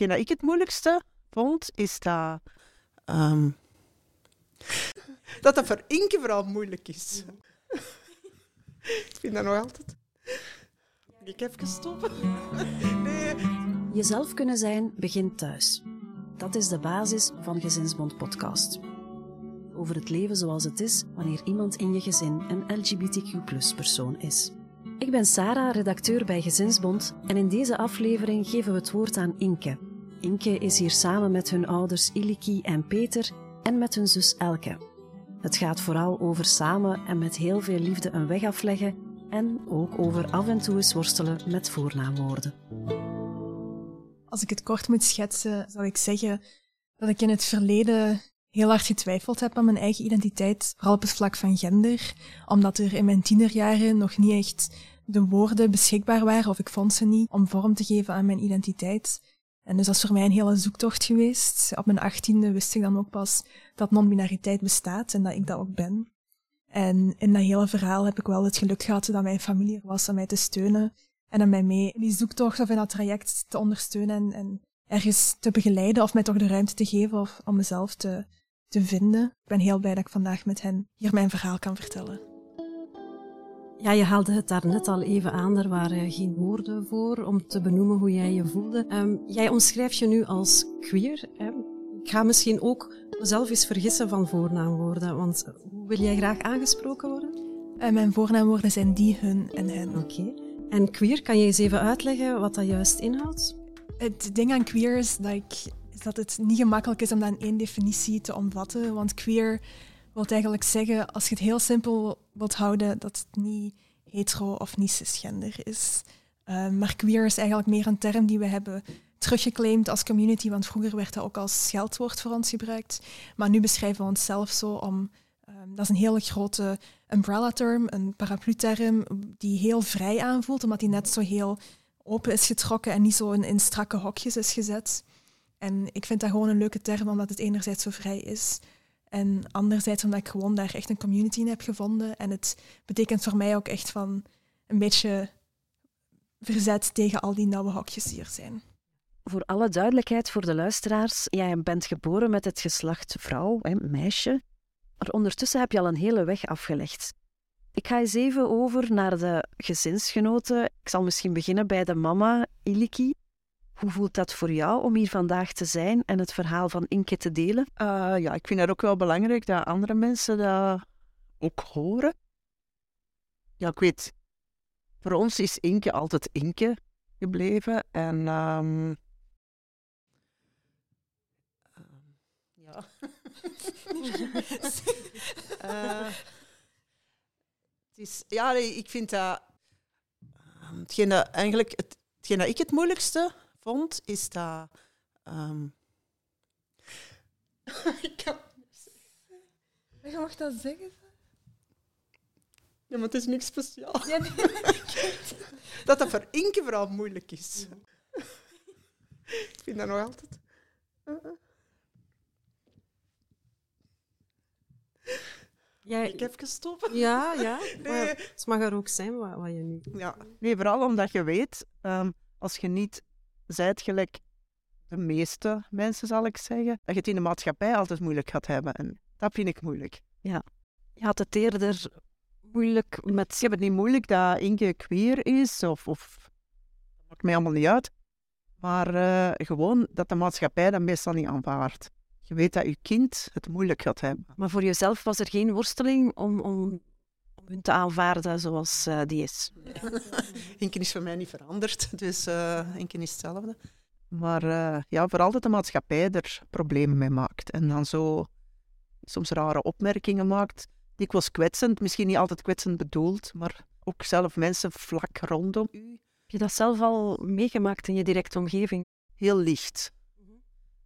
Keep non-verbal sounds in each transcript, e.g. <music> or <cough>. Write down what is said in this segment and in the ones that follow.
Hetgeen dat ik het moeilijkste vond, is dat... ehm, dat dat voor Inke vooral moeilijk is. ik vind dat nog altijd... Ik heb gestopt. Nee. Jezelf kunnen zijn begint thuis. Dat is de basis van Gezinsbond Podcast. Over het leven zoals het is wanneer iemand in je gezin een LGBTQ-persoon is. Ik ben Sarah, redacteur bij Gezinsbond, en in deze aflevering geven we het woord aan Inke. Inke is hier samen met hun ouders Iliki en Peter en met hun zus Elke. Het gaat vooral over samen en met heel veel liefde een weg afleggen en ook over af en toe eens worstelen met voornaamwoorden. Als ik het kort moet schetsen, zou ik zeggen dat ik in het verleden heel hard getwijfeld heb aan mijn eigen identiteit, vooral op het vlak van gender, omdat er in mijn tienerjaren nog niet echt de woorden beschikbaar waren, of ik vond ze niet, om vorm te geven aan mijn identiteit. En dus dat is voor mij een hele zoektocht geweest. Op mijn achttiende wist ik dan ook pas dat non-binariteit bestaat en dat ik dat ook ben. En in dat hele verhaal heb ik wel het geluk gehad dat mijn familie er was om mij te steunen en om mij mee in die zoektocht of in dat traject te ondersteunen en, en ergens te begeleiden of mij toch de ruimte te geven of, om mezelf te, te vinden. Ik ben heel blij dat ik vandaag met hen hier mijn verhaal kan vertellen. Ja, je haalde het daar net al even aan. Er waren geen woorden voor om te benoemen hoe jij je voelde. Ehm, jij omschrijft je nu als queer. Hè? Ik ga misschien ook mezelf eens vergissen van voornaamwoorden. Want hoe wil jij graag aangesproken worden? En mijn voornaamwoorden zijn die, hun en hen. Oké. En queer, kan je eens even uitleggen wat dat juist inhoudt? Het ding aan queer is dat, ik, is dat het niet gemakkelijk is om dat in één definitie te omvatten. Want queer wil eigenlijk zeggen, als je het heel simpel wilt houden, dat het niet hetero of niet cisgender is. Uh, maar queer is eigenlijk meer een term die we hebben teruggeclaimd als community, want vroeger werd dat ook als scheldwoord voor ons gebruikt. Maar nu beschrijven we onszelf zo om... Um, dat is een hele grote umbrella-term, een paraplu-term, die heel vrij aanvoelt, omdat die net zo heel open is getrokken en niet zo in, in strakke hokjes is gezet. En ik vind dat gewoon een leuke term, omdat het enerzijds zo vrij is. En anderzijds omdat ik gewoon daar echt een community in heb gevonden. En het betekent voor mij ook echt van een beetje verzet tegen al die nauwe hokjes die er zijn. Voor alle duidelijkheid voor de luisteraars, jij bent geboren met het geslacht vrouw, meisje. Maar ondertussen heb je al een hele weg afgelegd. Ik ga eens even over naar de gezinsgenoten. Ik zal misschien beginnen bij de mama, Iliki. Hoe voelt dat voor jou om hier vandaag te zijn en het verhaal van Inke te delen? Uh, ja, ik vind het ook wel belangrijk dat andere mensen dat ook horen. Ja, ik weet, voor ons is Inke altijd Inke gebleven. En um, ja. uh, <laughs> het is, ja, ik vind dat. Um, hetgeen dat eigenlijk het, hetgeen dat ik het moeilijkste vond, is dat. Um, <laughs> ik kan Je mag dat zeggen. Ja, maar het is niks speciaals. Ja, nee. <laughs> dat dat voor Inke vooral moeilijk is. Ja. <laughs> ik vind dat nog altijd. Uh -uh. Ja, ik heb gestopt. Ja, ja. Nee. Maar het mag er ook zijn wat, wat je nu... Ja, nee, vooral omdat je weet, um, als je niet zijt gelijk de meeste mensen, zal ik zeggen, dat je het in de maatschappij altijd moeilijk gaat hebben. En dat vind ik moeilijk. Ja. Je had het eerder moeilijk met... Je hebt het niet moeilijk dat Inge queer is, of... of dat maakt mij allemaal niet uit. Maar uh, gewoon dat de maatschappij dat meestal niet aanvaardt. Je weet dat je kind het moeilijk gaat hebben. Maar voor jezelf was er geen worsteling om, om hun te aanvaarden zoals uh, die is? <laughs> Inke is voor mij niet veranderd, dus uh, is hetzelfde. Maar uh, ja, vooral dat de maatschappij er problemen mee maakt. En dan zo soms rare opmerkingen maakt. Dikwijls kwetsend, misschien niet altijd kwetsend bedoeld, maar ook zelf mensen vlak rondom u. Heb je dat zelf al meegemaakt in je directe omgeving? Heel licht.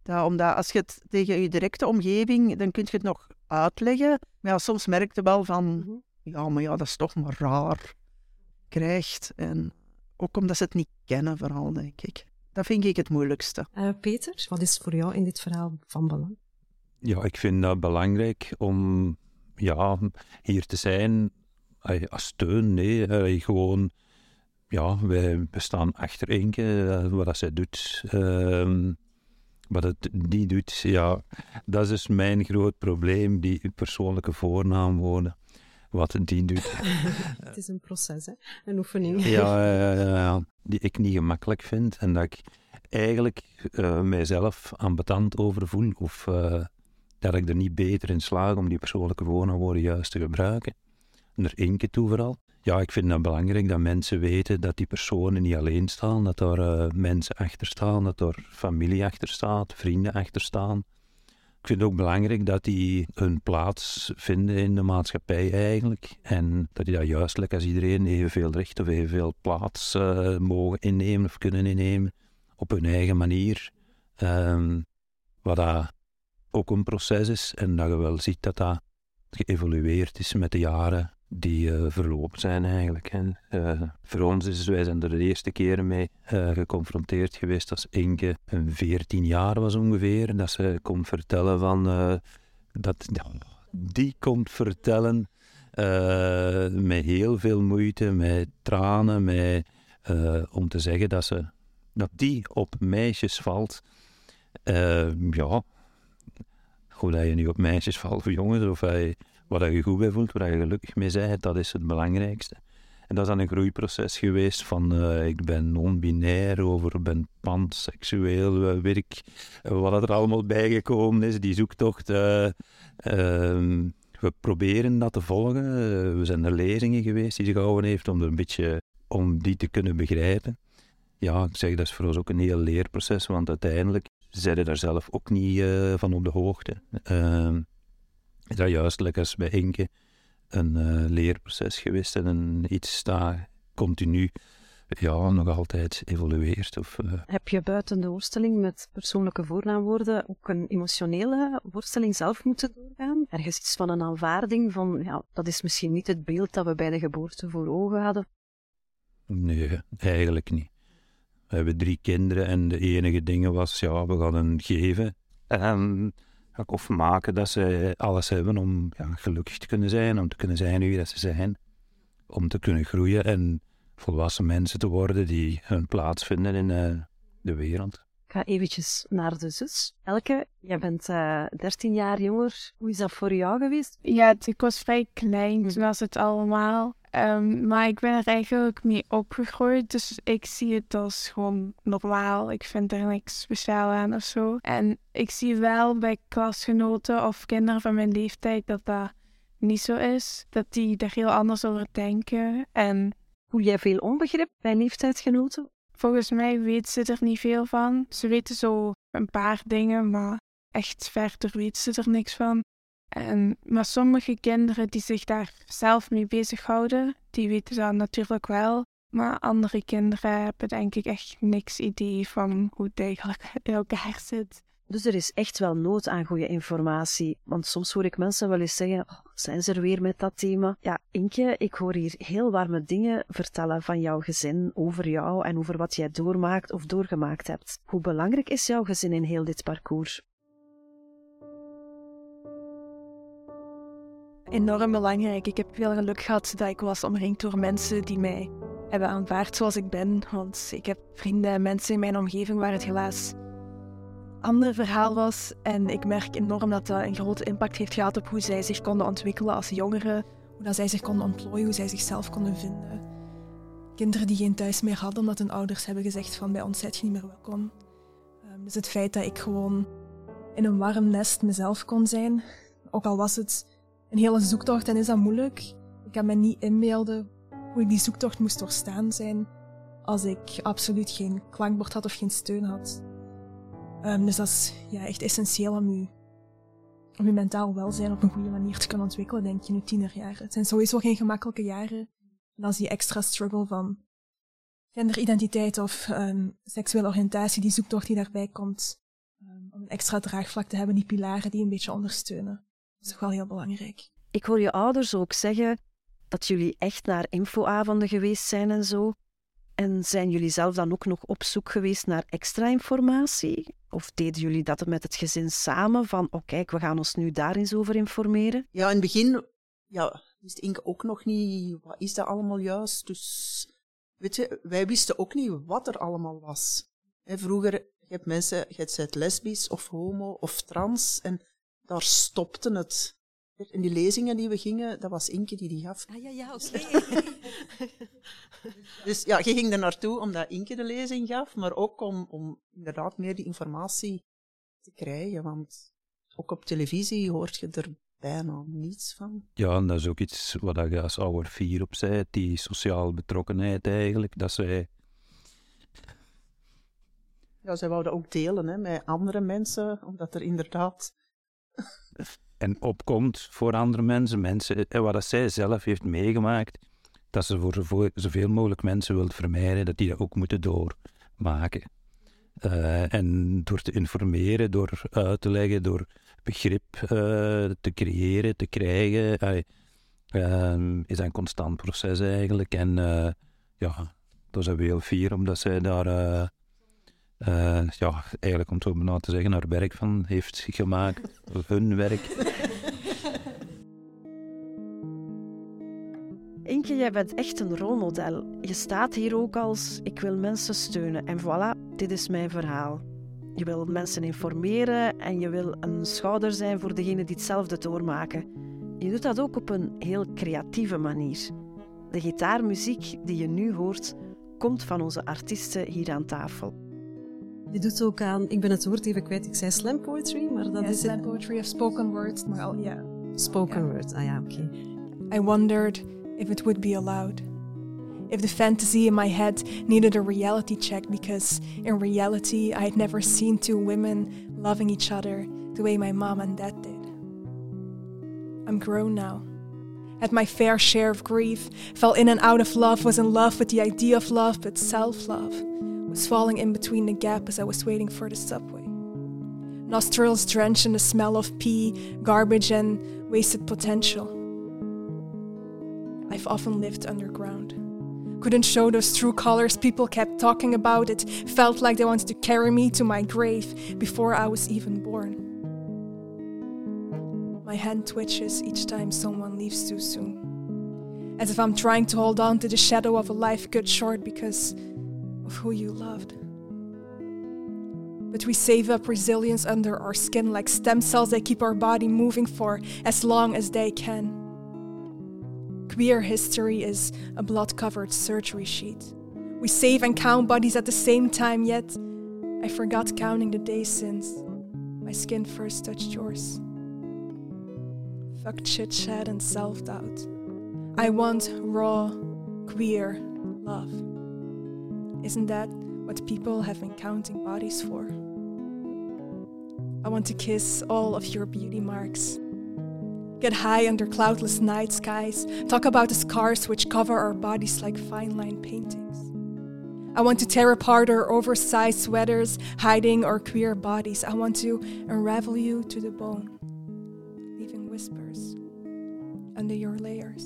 Dat, omdat als je het tegen je directe omgeving, dan kun je het nog uitleggen. Maar ja, soms merk je wel van, -hmm. Ja, maar ja, dat is toch maar raar. Krijgt. En ook omdat ze het niet kennen, vooral, denk ik. Dat vind ik het moeilijkste. Uh, Peter, wat is voor jou in dit verhaal van belang? Ja, ik vind dat belangrijk om ja, hier te zijn als steun. Nee, gewoon, ja, wij, we staan achter Inke, wat zij doet. Uh, wat het niet doet, ja, dat is dus mijn groot probleem, die persoonlijke voornaamwoorden. Wat die doet. <laughs> <laughs> het is een proces, hè? een oefening. ja, ja, ja, die ik niet gemakkelijk vind en dat ik eigenlijk uh, mijzelf ambetant over voel of uh, dat ik er niet beter in slaag om die persoonlijke voornaamwoorden juist te gebruiken. En er één keer toe vooral. Ja, ik vind het belangrijk dat mensen weten dat die personen niet alleen staan, dat er uh, mensen achter staan, dat er familie achter staat, vrienden achter staan. Ik vind het ook belangrijk dat die hun plaats vinden in de maatschappij eigenlijk. En dat die dat juist, als iedereen, evenveel recht of evenveel plaats uh, mogen innemen of kunnen innemen op hun eigen manier. Um, wat dat ook een proces is en dat je wel ziet dat dat geëvolueerd is met de jaren die uh, verlopen zijn eigenlijk. En, uh, voor ons is, wij zijn er de eerste keer mee uh, geconfronteerd geweest als Inke een 14 jaar was ongeveer. Dat ze komt vertellen van... dat, die komt vertellen met heel veel moeite, met tranen, met, om te zeggen dat, ze, dat die op meisjes valt. ja, hoe dat je nu op meisjes valt of jongens, of hij waar je goed bij voelt, waar je gelukkig mee bent, dat is het belangrijkste. En dat is dan een groeiproces geweest van uh, ik ben non-binair, over ben panseksueel, uh, werk, uh, wat er allemaal bijgekomen is, die zoektocht. Ehm, we proberen dat te volgen. we zijn er lezingen geweest die ze gehouden heeft om er een beetje om die te kunnen begrijpen. Ja, ik zeg dat is voor ons ook een heel leerproces, want uiteindelijk zijn daar zelf ook niet van op de hoogte. Ehm, is dat juist, lekker als bij Inke, een uh, leerproces geweest en een iets dat continu ja, nog altijd evolueert. Of, uh... Heb je buiten de worsteling met persoonlijke voornaamwoorden ook een emotionele worsteling zelf moeten doorgaan? Ergens iets van een aanvaarding van, ja, dat is misschien niet het beeld dat we bij de geboorte voor ogen hadden? Nee, eigenlijk niet. We hebben drie kinderen en de enige ding was, ja, we gaan geven. En of maken dat ze alles hebben om ja, gelukkig te kunnen zijn, om te kunnen zijn wie dat ze zijn, om te kunnen groeien en volwassen mensen te worden die hun plaats vinden in uh, de wereld. Ik ga eventjes naar de zus. Elke, jij bent uh, eh, 13 jaar jonger. Hoe is dat voor jou geweest? Ja, ik was vrij klein toen was het allemaal. Um, maar ik ben er eigenlijk mee opgegroeid, dus ik zie het als gewoon normaal. Ik vind er niks speciaal aan of zo. En ik zie wel bij klasgenoten of kinderen van mijn leeftijd dat dat niet zo is. Dat die er heel anders over denken. En Voel jij veel onbegrip bij leeftijdsgenoten? Volgens mij weten ze er niet veel van. Ze weten zo een paar dingen, maar echt verder weten ze er niks van. En, maar sommige kinderen die zich daar zelf mee bezighouden, die weten dat natuurlijk wel. Maar andere kinderen hebben denk ik echt niks idee van hoe het eigenlijk in elkaar zit. Dus er is echt wel nood aan goede informatie. Want soms hoor ik mensen wel eens zeggen: oh, zijn ze er weer met dat thema? Ja, Inke, ik hoor hier heel warme dingen vertellen van jouw gezin, over jou en over wat jij doormaakt of doorgemaakt hebt. Hoe belangrijk is jouw gezin in heel dit parcours? Enorm belangrijk. Ik heb veel geluk gehad dat ik was omringd door mensen die mij hebben aanvaard zoals ik ben. Want ik heb vrienden en mensen in mijn omgeving waar het helaas ander verhaal was. En ik merk enorm dat dat een grote impact heeft gehad op hoe zij zich konden ontwikkelen als jongeren. Hoe dat zij zich konden ontplooien, hoe zij zichzelf konden vinden. Kinderen die geen thuis meer hadden omdat hun ouders hebben gezegd van bij ons zijt je niet meer welkom. Um, dus het feit dat ik gewoon in een warm nest mezelf kon zijn, ook al was het een hele zoektocht en is dat moeilijk. Ik kan me niet inbeelden hoe ik die zoektocht moest doorstaan zijn als ik absoluut geen klankbord had of geen steun had. Um, dus dat is ja, echt essentieel om je, om je mentaal welzijn op een goede manier te kunnen ontwikkelen, denk je, in je tienerjaren. Het zijn sowieso geen gemakkelijke jaren. En als die extra struggle van genderidentiteit of um, seksuele oriëntatie, die zoektocht die daarbij komt, um, om een extra draagvlak te hebben, die pilaren die een beetje ondersteunen is toch wel heel belangrijk. Ik hoor je ouders ook zeggen dat jullie echt naar infoavonden geweest zijn en zo. En zijn jullie zelf dan ook nog op zoek geweest naar extra informatie? Of deden jullie dat met het gezin samen? Van, oh kijk, we gaan ons nu daar eens over informeren? Ja, in het begin ja, wist Inke ook nog niet, wat is dat allemaal juist? Dus, weet je, wij wisten ook niet wat er allemaal was. vroeger Je hebt mensen, je bent lesbisch of homo of trans en daar stopte het. In die lezingen die we gingen, dat was Inke die die gaf. Ah ja, ja, oké. <laughs> Dus ja, je ging er naartoe omdat Inke de lezing gaf, maar ook om, om inderdaad meer die informatie te krijgen. Want ook op televisie hoort je er bijna niets van. Ja, en dat is ook iets wat je als ouder vier op zei, die sociale betrokkenheid eigenlijk, dat zij... Ja, zij wouden ook delen hè, met andere mensen, omdat er inderdaad... en opkomt voor andere mensen, mensen, en wat dat zij zelf heeft meegemaakt, dat ze voor zoveel, mogelijk mensen wil vermijden, dat die dat ook moeten doormaken. Uh, en door te informeren, door uit te leggen, door begrip uh, te creëren, te krijgen, uh, is een constant proces eigenlijk. En ja, daar zijn we heel fier omdat zij daar, ja, eigenlijk om het zo maar te zeggen, haar werk van heeft gemaakt, <laughs> hun werk. Inke, jij bent echt een rolmodel. Je staat hier ook als ik wil mensen steunen en voilà, dit is mijn verhaal. Je wil mensen informeren en je wil een schouder zijn voor degenen die hetzelfde doormaken. Je doet dat ook op een heel creatieve manier. De gitaarmuziek die je nu hoort, komt van onze artiesten hier aan tafel. Je doet ook aan, ik ben het woord even kwijt, ik zei slam poetry, maar dat yeah, is... slam poetry of spoken word, maar al, ja. Spoken yeah. word, ah ja, oké. Okay. I wondered if it would be allowed. if the fantasy in my head needed a reality check because in reality I had never seen two women loving each other the way my mom and dad did. I'm grown now. Had my fair share of grief, fell in and out of love, was in love with the idea of love, but self love was falling in between the gap as I was waiting for the subway. Nostrils drenched in the smell of pee, garbage, and wasted potential. I've often lived underground couldn't show those true colors people kept talking about. It felt like they wanted to carry me to my grave before I was even born. My hand twitches each time someone leaves too soon, as if I'm trying to hold on to the shadow of a life cut short because of who you loved. But we save up resilience under our skin like stem cells that keep our body moving for as long as they can. Queer history is a blood covered surgery sheet. We save and count bodies at the same time, yet I forgot counting the days since my skin first touched yours. Fuck chit chat and self doubt. I want raw, queer love. Isn't that what people have been counting bodies for? I want to kiss all of your beauty marks get high under cloudless night skies, talk about the scars which cover our bodies like fine line paintings. I want to tear apart our oversized sweaters, hiding our queer bodies. I want to unravel you to the bone, leaving whispers under your layers.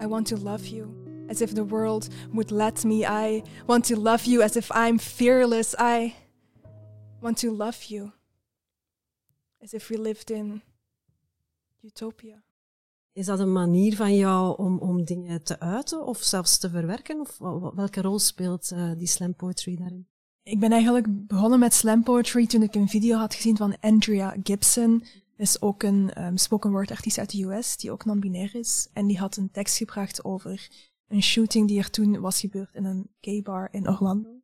I want to love you as if the world would let me. I want to love you as if I'm fearless. I want to love you as if we lived in utopia. Is dat een manier van jou om, om dingen te uiten of zelfs te verwerken? Of welke rol speelt uh, die slam poetry daarin? Ik ben eigenlijk begonnen met slam poetry toen ik een video had gezien van Andrea Gibson. is ook een um, spoken word artiest uit de US, die ook non-binair is. En die had een tekst gebracht over een shooting die er toen was gebeurd in een gay bar in Orlando.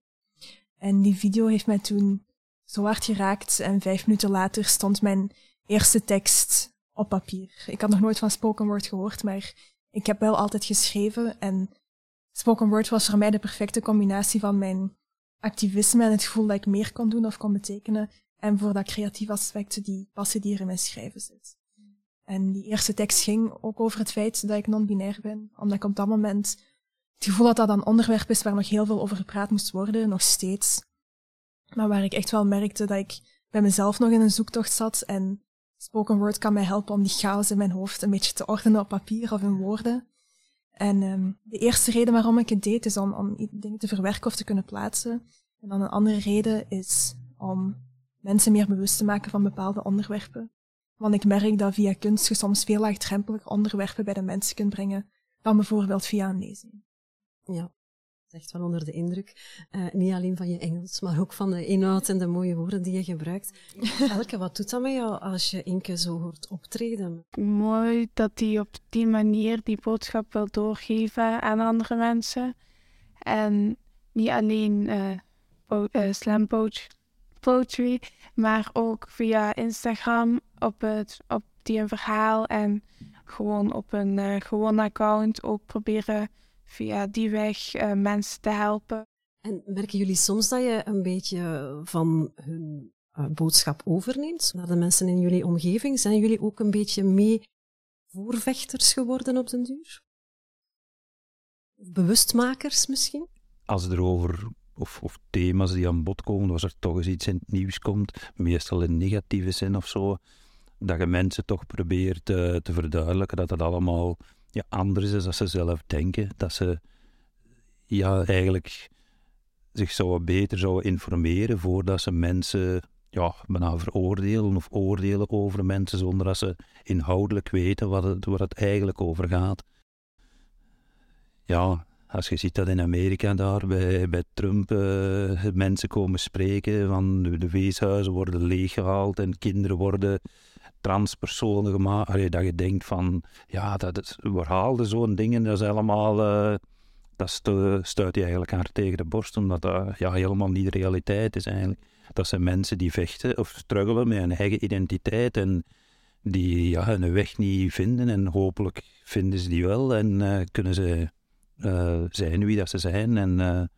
En die video heeft mij toen zo hard geraakt en vijf minuten later stond mijn eerste tekst op papier. Ik had nog nooit van spoken word gehoord, maar ik heb wel altijd geschreven. En spoken word was voor mij de perfecte combinatie van mijn activisme en het gevoel dat ik meer kon doen of kon betekenen. En voor dat creatieve aspect, die passie die er in mijn schrijven zit. En die eerste tekst ging ook over het feit dat ik non-binair ben. Omdat ik op dat moment het gevoel had dat dat een onderwerp is waar nog heel veel over gepraat moest worden, nog steeds. Maar waar ik echt wel merkte dat ik bij mezelf nog in een zoektocht zat en spoken word kan mij helpen om die chaos in mijn hoofd een beetje te ordenen op papier of in woorden. En um, de eerste reden waarom ik het deed is om, om dingen te verwerken of te kunnen plaatsen. En dan een andere reden is om mensen meer bewust te maken van bepaalde onderwerpen. Want ik merk dat via kunst je soms veel laagdrempeliger onderwerpen bij de mensen kunt brengen dan bijvoorbeeld via een lezing. Ja. echt wel onder de indruk. Uh, niet alleen van je Engels, maar ook van de inhoud en de mooie woorden die je gebruikt. <laughs> Elke, wat doet dat met jou als je Inke zo hoort optreden? Mooi dat hij op die manier die boodschap wil doorgeven aan andere mensen. En niet alleen uh, uh, poetry, maar ook via Instagram op, het, op die een verhaal en gewoon op een uh, gewoon account ook proberen via die weg uh, mensen te helpen. En merken jullie soms dat je een beetje van hun uh, boodschap overneemt naar de mensen in jullie omgeving? Zijn jullie ook een beetje mee voorvechters geworden op den duur? Bewustmakers misschien? Als er over of, of, thema's die aan bod komen, als er toch eens iets in het nieuws komt, meestal in negatieve zin of zo, dat je mensen toch probeert uh, te verduidelijken dat het allemaal ja, anders is dan ze zelf denken. Dat ze ja, eigenlijk zich zouden beter zouden informeren voordat ze mensen ja, bijna veroordelen of oordelen over mensen zonder dat ze inhoudelijk weten wat het, waar het eigenlijk over gaat. Ja, als je ziet dat in Amerika daar bij, bij Trump uh, mensen komen spreken van de, weeshuizen worden leeggehaald en kinderen worden transpersonen gemaakt. Allee, dat je denkt van, ja, dat is, we haalden zo'n dingen, dat is allemaal, uh, dat stuit je eigenlijk haar tegen de borst, omdat dat ja, helemaal niet de realiteit is eigenlijk. Dat zijn mensen die vechten of struggelen met hun eigen identiteit en die ja, hun weg niet vinden en hopelijk vinden ze die wel en uh, kunnen ze uh, zijn wie dat ze zijn en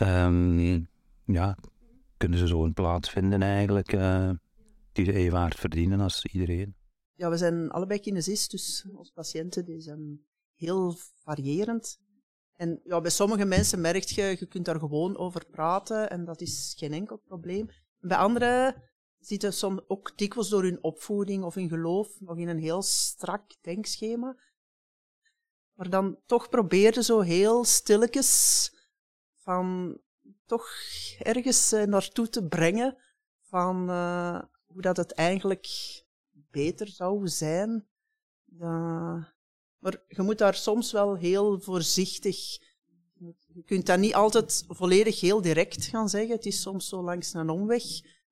um, ja, kunnen ze zo een plaats vinden eigenlijk die ze even hard verdienen als iedereen. Ja, we zijn allebei kinesist, dus onze patiënten die zijn heel variërend. En ja, bij sommige mensen merk je, je kunt daar gewoon over praten en dat is geen enkel probleem. Bij anderen zitten soms ook dikwijls door hun opvoeding of hun geloof nog in een heel strak denkschema. Maar dan toch probeerden zo heel stilletjes van toch ergens uh, naartoe te brengen van uh, hoe dat het eigenlijk beter zou zijn. Maar je moet daar soms wel heel voorzichtig. Je kunt dat niet altijd volledig heel direct gaan zeggen. Het is soms zo langs een omweg.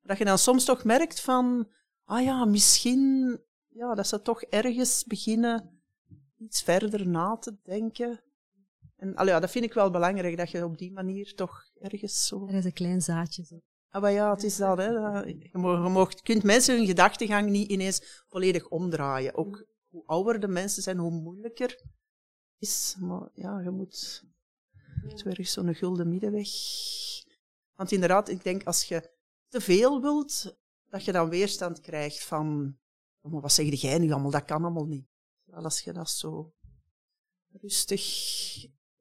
Dat je dan soms toch merkt van, ah ja, misschien ja, dat ze toch ergens beginnen iets verder na te denken. En al ja, dat vind ik wel belangrijk, dat je op die manier toch ergens zo... Er is een klein zaadje. Zo. Ah, maar ja, het is dat. Hè. Je, je kunt mensen hun gedachtegang niet ineens volledig omdraaien. Ook hoe ouder de mensen zijn, hoe moeilijker is. Maar ja, je moet ergens zo'n gulden middenweg. Want inderdaad, ik denk als je te veel wilt, dat je dan weerstand krijgt van, oh, maar wat zeg jij nu allemaal, dat kan allemaal niet. Als je dat zo rustig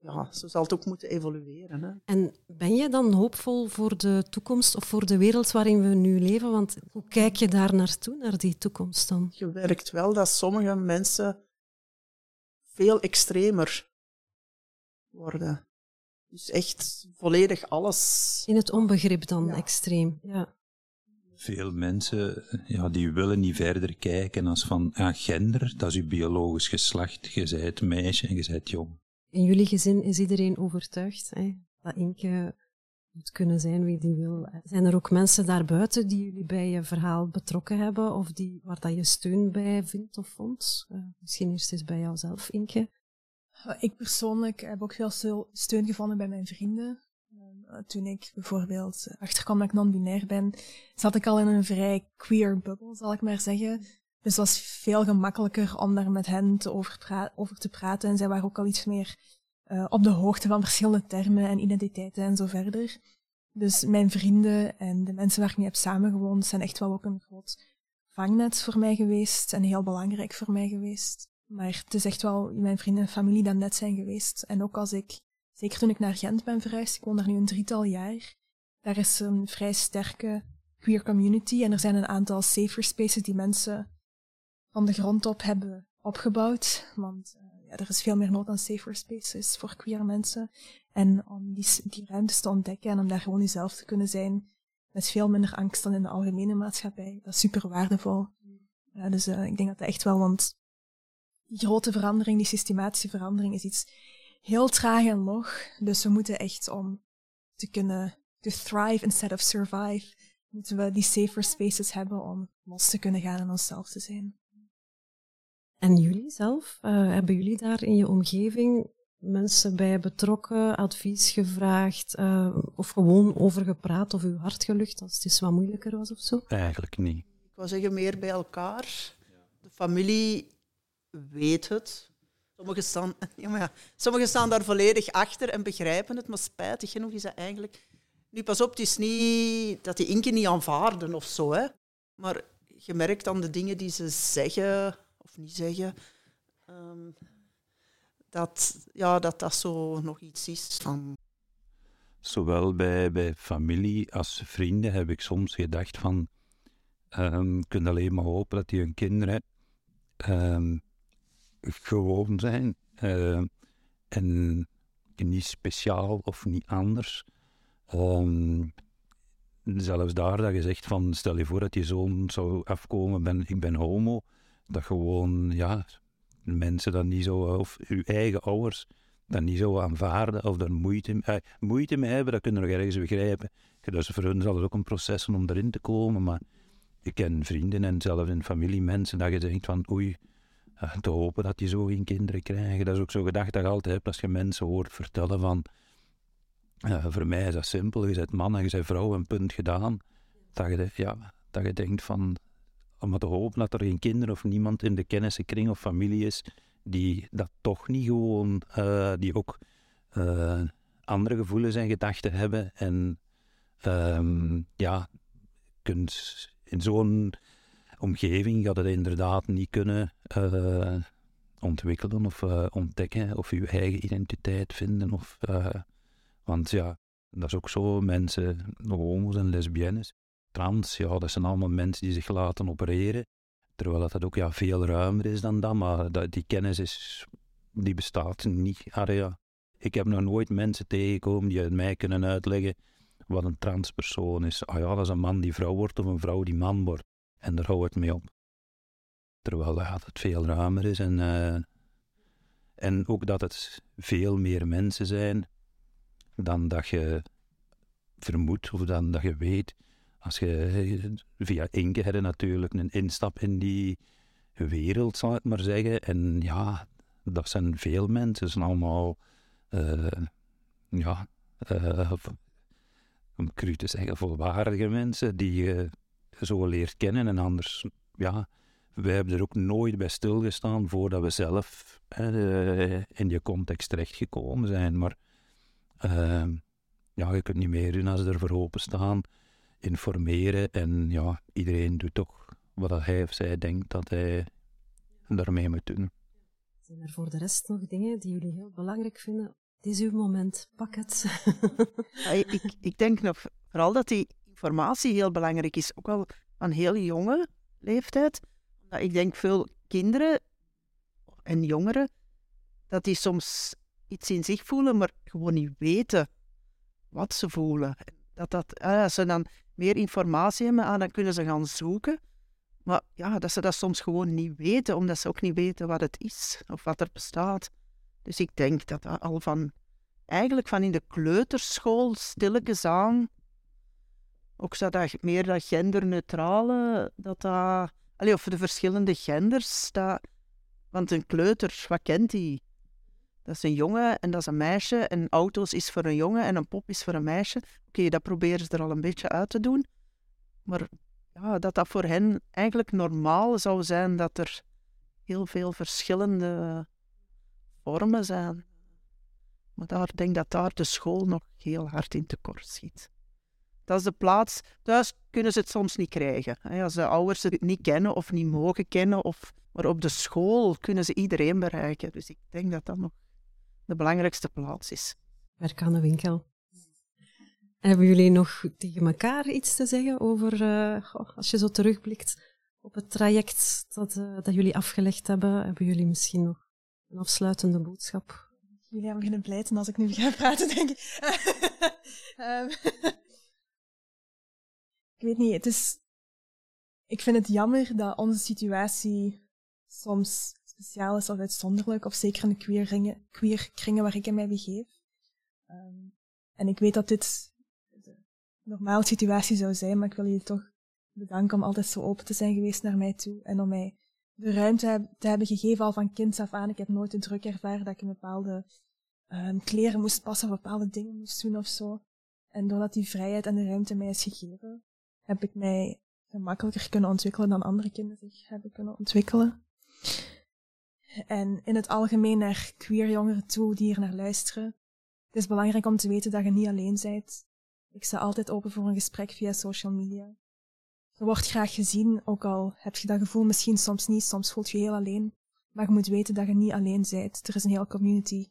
ja, zo zal het ook moeten evolueren. Hè. En ben je dan hoopvol voor de toekomst of voor de wereld waarin we nu leven? Want hoe kijk je daar naartoe, naar die toekomst dan? Je werkt wel dat sommige mensen veel extremer worden. Dus echt volledig alles. In het onbegrip dan, extreem. Ja. Veel mensen ja, die willen niet verder kijken als van ja, gender, dat is je biologisch geslacht. Je bent meisje en je bent jong in jullie gezin is iedereen overtuigd hè, dat Inke moet kunnen zijn wie die wil. Zijn er ook mensen daarbuiten die jullie bij je verhaal betrokken hebben of die, waar dat je steun bij vindt of vond? Uh, misschien eerst eens bij jouzelf, Inke. Ik persoonlijk heb ook veel steun gevonden bij mijn vrienden. Uh, toen ik bijvoorbeeld achterkwam dat ik non-binair ben, zat ik al in een vrij queer bubbel, zal ik maar zeggen. Dus het was veel gemakkelijker om daar met hen te over, over, te praten. En zij waren ook al iets meer uh, op de hoogte van verschillende termen en identiteiten en zo verder. Dus mijn vrienden en de mensen waar ik mee heb samengewoond zijn echt wel ook een groot vangnet voor mij geweest en heel belangrijk voor mij geweest. Maar het is echt wel mijn vrienden en familie dat net zijn geweest. En ook als ik, zeker toen ik naar Gent ben verhuisd, ik woon daar nu een drietal jaar, daar is een vrij sterke queer community en er zijn een aantal safer spaces die mensen van de grond op hebben opgebouwd. Want uh, ja, er is veel meer nood aan safer spaces voor queer mensen. En om die, die ruimtes te ontdekken en om daar gewoon jezelf te kunnen zijn, met veel minder angst dan in de algemene maatschappij. Dat is super waardevol. Ja, dus uh, ik denk dat dat echt wel, want die grote verandering, die systematische verandering, is iets heel traag en log. Dus we moeten echt om te kunnen to thrive instead of survive, moeten we die safer spaces hebben om los te kunnen gaan en onszelf te zijn. En jullie zelf, uh, hebben jullie daar in je omgeving mensen bij betrokken, advies gevraagd uh, of gewoon over gepraat of uw hart gelucht als het eens wat moeilijker was of zo? Eigenlijk niet. Ik wou zeggen meer bij elkaar. De familie weet het. Sommigen staan, <laughs> ja, maar sommigen staan daar volledig achter en begrijpen het, maar spijtig genoeg is dat eigenlijk... Nu, pas op, het is niet dat die Inken niet aanvaarden of zo, hè. Maar je merkt aan de dingen die ze zeggen of niet zeggen, um, dat, ja, dat dat zo nog iets is van... Zowel bij, bij familie als vrienden heb ik soms gedacht van... Um, kunt alleen maar hopen dat die hun kinderen um, gewoon zijn. Uh, en niet speciaal of niet anders. Um, zelfs daar dat je zegt van, stel je voor dat je zoon zou afkomen, ben, ik ben homo. Dat gewoon, ja, mensen dat niet zo, of uw eigen ouders dat niet zo aanvaarden of er moeite, eh, moeite mee hebben, dat kunnen we nog ergens begrijpen. Dus voor hun zal het ook een proces zijn om erin te komen, maar ik ken vrienden en zelfs in familie mensen dat je denkt van oei, <laughs> te hopen dat die zo geen kinderen krijgen. Dat is ook zo gedacht dat je altijd hebt als je mensen hoort vertellen van voor mij is dat simpel, je bent man en je bent vrouw, een punt gedaan. Dat je, ja, dat je denkt van om te hopen dat er geen kinderen of niemand in de kennissenkring of familie is die dat toch niet gewoon, uh, die ook uh, andere gevoelens en gedachten hebben. En um, ja, kunt in zo'n omgeving gaat het inderdaad niet kunnen uh, ontwikkelen of ontdekken of je eigen identiteit vinden. Of, want ja, dat is ook zo, mensen, homo's en lesbiennes, trans, ja, dat zijn allemaal mensen die zich laten opereren. Terwijl dat, ook ja, veel ruimer is dan dat, maar dat, die kennis is, die bestaat niet. ja. Ik heb nog nooit mensen tegengekomen die mij kunnen uitleggen wat een transpersoon is. Ah ja, dat is een man die vrouw wordt of een vrouw die man wordt. En daar hou het mee op. Terwijl ja, het veel ruimer is en, uh, en ook dat het veel meer mensen zijn dan dat je vermoedt of dan dat je weet. Als je via Inke heb natuurlijk een instap in die wereld, zal ik maar zeggen. En ja, dat zijn veel mensen, zijn allemaal, uh, ja, uh, om cru te zeggen, volwaardige mensen die je zo leert kennen. En anders, ja, wij hebben er ook nooit bij stilgestaan voordat we zelf uh, in die context terechtgekomen zijn. Maar ja, je kunt niet meer doen als ze ervoor openstaan informeren. En ja, iedereen doet toch wat hij of zij denkt dat hij daarmee moet doen. Zijn er voor de rest nog dingen die jullie heel belangrijk vinden? Het is uw moment, pak het. ja, ik, ik denk nog vooral dat die informatie heel belangrijk is, ook al van heel jonge leeftijd. ik denk veel kinderen en jongeren, dat die soms iets in zich voelen, maar gewoon niet weten wat ze voelen. Dat dat, als ze dan meer informatie hebben, ah, dan kunnen ze gaan zoeken. Maar ja, dat ze dat soms gewoon niet weten, omdat ze ook niet weten wat het is of wat er bestaat. Dus ik denk dat dat al van, eigenlijk van in de kleuterschool, stilletjes aan, ook zo dat meer dat genderneutrale, dat dat, allee, of de verschillende genders, dat, want een kleuter, wat kent die? Dat is een jongen en dat is een meisje. En auto's is voor een jongen en een pop is voor een meisje. Oké, dat proberen ze er al een beetje uit te doen. Maar ja, dat dat voor hen eigenlijk normaal zou zijn dat er heel veel verschillende vormen zijn. Maar daar denk ik dat daar de school nog heel hard in tekort schiet. Dat is de plaats. Thuis kunnen ze het soms niet krijgen. Als de ouders het niet kennen of niet mogen kennen. Of, maar op de school kunnen ze iedereen bereiken. Dus ik denk dat dat nog de belangrijkste plaats is. Werk aan de winkel. hebben jullie nog tegen elkaar iets te zeggen over, uh, als je zo terugblikt op het traject dat, uh, dat jullie afgelegd hebben, hebben jullie misschien nog een afsluitende boodschap? Jullie hebben beginnen pleiten als ik nu ga praten, denk ik. um, <laughs> ik weet niet, het is... Ik vind het jammer dat onze situatie soms speciaal is of uitzonderlijk, of zeker in de queer, ringen, queer kringen waar ik in mij begeef. Ehm, en ik weet dat dit de normale situatie zou zijn, maar ik wil je toch bedanken om altijd zo open te zijn geweest naar mij toe en om mij de ruimte te hebben gegeven al van kind af aan. Ik heb nooit de druk ervaren dat ik een bepaalde um, kleren moest passen of bepaalde dingen moest doen of zo. En doordat die vrijheid en de ruimte mij is gegeven, heb ik mij gemakkelijker kunnen ontwikkelen dan andere kinderen zich hebben kunnen ontwikkelen. En in het algemeen naar queer jongeren toe die hier naar luisteren. Het is belangrijk om te weten dat je niet alleen bent. Ik sta altijd open voor een gesprek via social media. Je wordt graag gezien, ook al heb je dat gevoel misschien soms niet, soms voelt je heel alleen. Maar je moet weten dat je niet alleen bent. Er is een hele community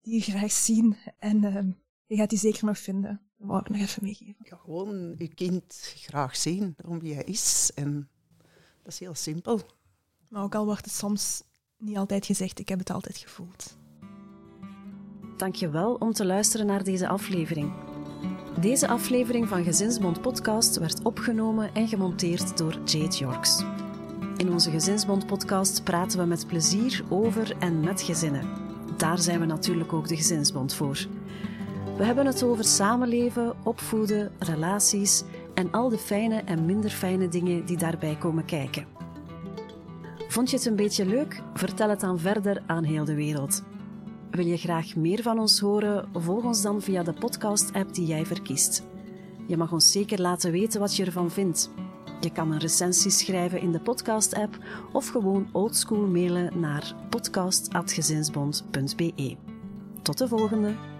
die je graag <laughs> zien en uh, je gaat die zeker nog vinden. Dat wou ik nog even meegeven. Ja, gewoon je kind graag zien om wie hij is. En dat is heel simpel. Maar ook al wordt het soms niet altijd gezegd, ik heb het altijd gevoeld. Dankjewel om te luisteren naar deze aflevering. Deze aflevering van Gezinsbond Podcast werd opgenomen en gemonteerd door Jade Yorks. In onze Gezinsbond Podcast praten we met plezier over en met gezinnen. Daar zijn we natuurlijk ook de Gezinsbond voor. We hebben het over samenleven, opvoeden, relaties en al de fijne en minder fijne dingen die daarbij komen kijken. Vond je het een beetje leuk? Vertel het dan verder aan heel de wereld. Wil je graag meer van ons horen? Volg ons dan via de podcast-app die jij verkiest. Je mag ons zeker laten weten wat je ervan vindt. Je kan een recensie schrijven in de podcast-app of gewoon oldschool mailen naar podcast.gezinsbond.be. Tot de volgende!